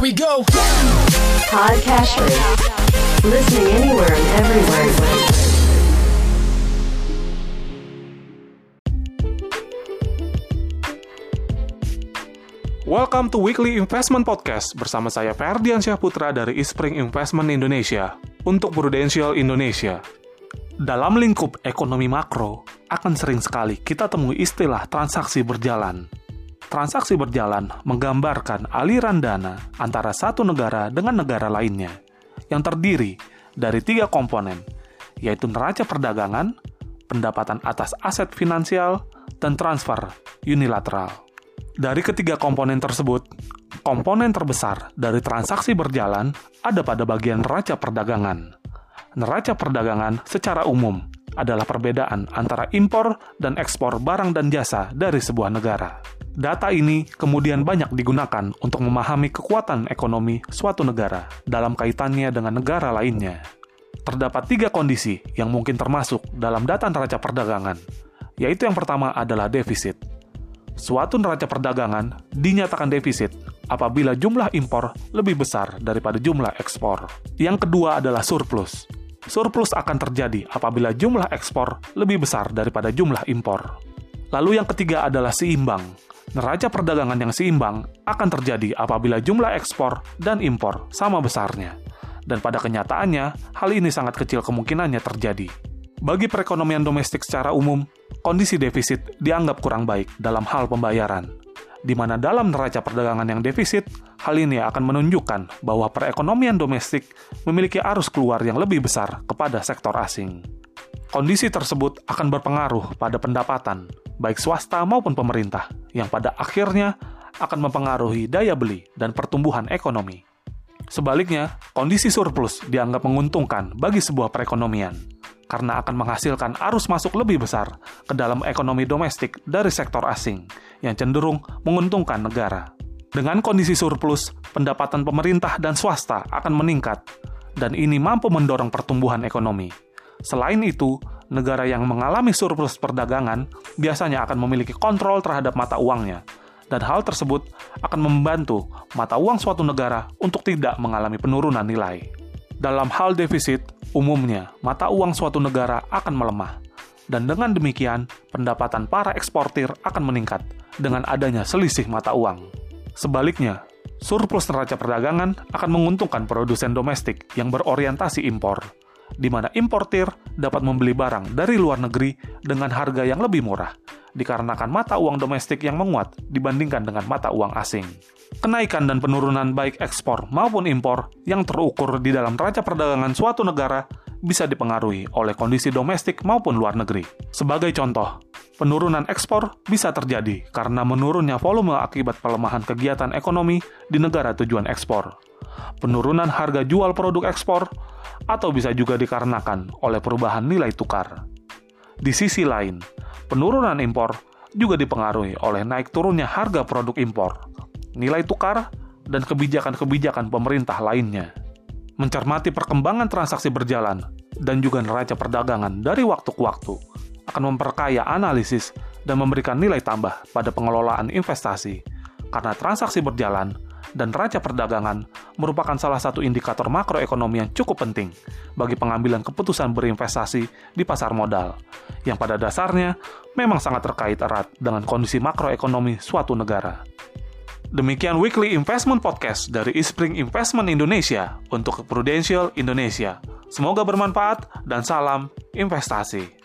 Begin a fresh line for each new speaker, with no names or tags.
Here we go.
Podcast Listening anywhere and everywhere.
Welcome to Weekly Investment Podcast bersama saya Ferdian Syahputra dari Ispring Investment Indonesia untuk Prudential Indonesia. Dalam lingkup ekonomi makro, akan sering sekali kita temui istilah transaksi berjalan. Transaksi berjalan menggambarkan aliran dana antara satu negara dengan negara lainnya, yang terdiri dari tiga komponen, yaitu neraca perdagangan, pendapatan atas aset finansial, dan transfer unilateral. Dari ketiga komponen tersebut, komponen terbesar dari transaksi berjalan ada pada bagian neraca perdagangan. Neraca perdagangan secara umum adalah perbedaan antara impor dan ekspor barang dan jasa dari sebuah negara. Data ini kemudian banyak digunakan untuk memahami kekuatan ekonomi suatu negara dalam kaitannya dengan negara lainnya. Terdapat tiga kondisi yang mungkin termasuk dalam data neraca perdagangan, yaitu yang pertama adalah defisit Suatu neraca perdagangan dinyatakan defisit apabila jumlah impor lebih besar daripada jumlah ekspor. Yang kedua adalah surplus. Surplus akan terjadi apabila jumlah ekspor lebih besar daripada jumlah impor. Lalu yang ketiga adalah seimbang. Neraca perdagangan yang seimbang akan terjadi apabila jumlah ekspor dan impor sama besarnya. Dan pada kenyataannya, hal ini sangat kecil kemungkinannya terjadi. Bagi perekonomian domestik secara umum, kondisi defisit dianggap kurang baik dalam hal pembayaran, di mana dalam neraca perdagangan yang defisit, hal ini akan menunjukkan bahwa perekonomian domestik memiliki arus keluar yang lebih besar kepada sektor asing. Kondisi tersebut akan berpengaruh pada pendapatan, baik swasta maupun pemerintah, yang pada akhirnya akan mempengaruhi daya beli dan pertumbuhan ekonomi. Sebaliknya, kondisi surplus dianggap menguntungkan bagi sebuah perekonomian karena akan menghasilkan arus masuk lebih besar ke dalam ekonomi domestik dari sektor asing yang cenderung menguntungkan negara. Dengan kondisi surplus, pendapatan pemerintah dan swasta akan meningkat, dan ini mampu mendorong pertumbuhan ekonomi. Selain itu, negara yang mengalami surplus perdagangan biasanya akan memiliki kontrol terhadap mata uangnya, dan hal tersebut akan membantu mata uang suatu negara untuk tidak mengalami penurunan nilai. Dalam hal defisit, umumnya mata uang suatu negara akan melemah. Dan dengan demikian, pendapatan para eksportir akan meningkat dengan adanya selisih mata uang. Sebaliknya, surplus neraca perdagangan akan menguntungkan produsen domestik yang berorientasi impor, di mana importir dapat membeli barang dari luar negeri dengan harga yang lebih murah, dikarenakan mata uang domestik yang menguat dibandingkan dengan mata uang asing. Kenaikan dan penurunan baik ekspor maupun impor yang terukur di dalam neraca perdagangan suatu negara bisa dipengaruhi oleh kondisi domestik maupun luar negeri. Sebagai contoh, penurunan ekspor bisa terjadi karena menurunnya volume akibat pelemahan kegiatan ekonomi di negara tujuan ekspor. Penurunan harga jual produk ekspor atau bisa juga dikarenakan oleh perubahan nilai tukar. Di sisi lain, penurunan impor juga dipengaruhi oleh naik turunnya harga produk impor nilai tukar, dan kebijakan-kebijakan pemerintah lainnya. Mencermati perkembangan transaksi berjalan dan juga neraca perdagangan dari waktu ke waktu akan memperkaya analisis dan memberikan nilai tambah pada pengelolaan investasi karena transaksi berjalan dan neraca perdagangan merupakan salah satu indikator makroekonomi yang cukup penting bagi pengambilan keputusan berinvestasi di pasar modal, yang pada dasarnya memang sangat terkait erat dengan kondisi makroekonomi suatu negara. Demikian Weekly Investment Podcast dari Ispring Investment Indonesia untuk Prudential Indonesia. Semoga bermanfaat dan salam investasi.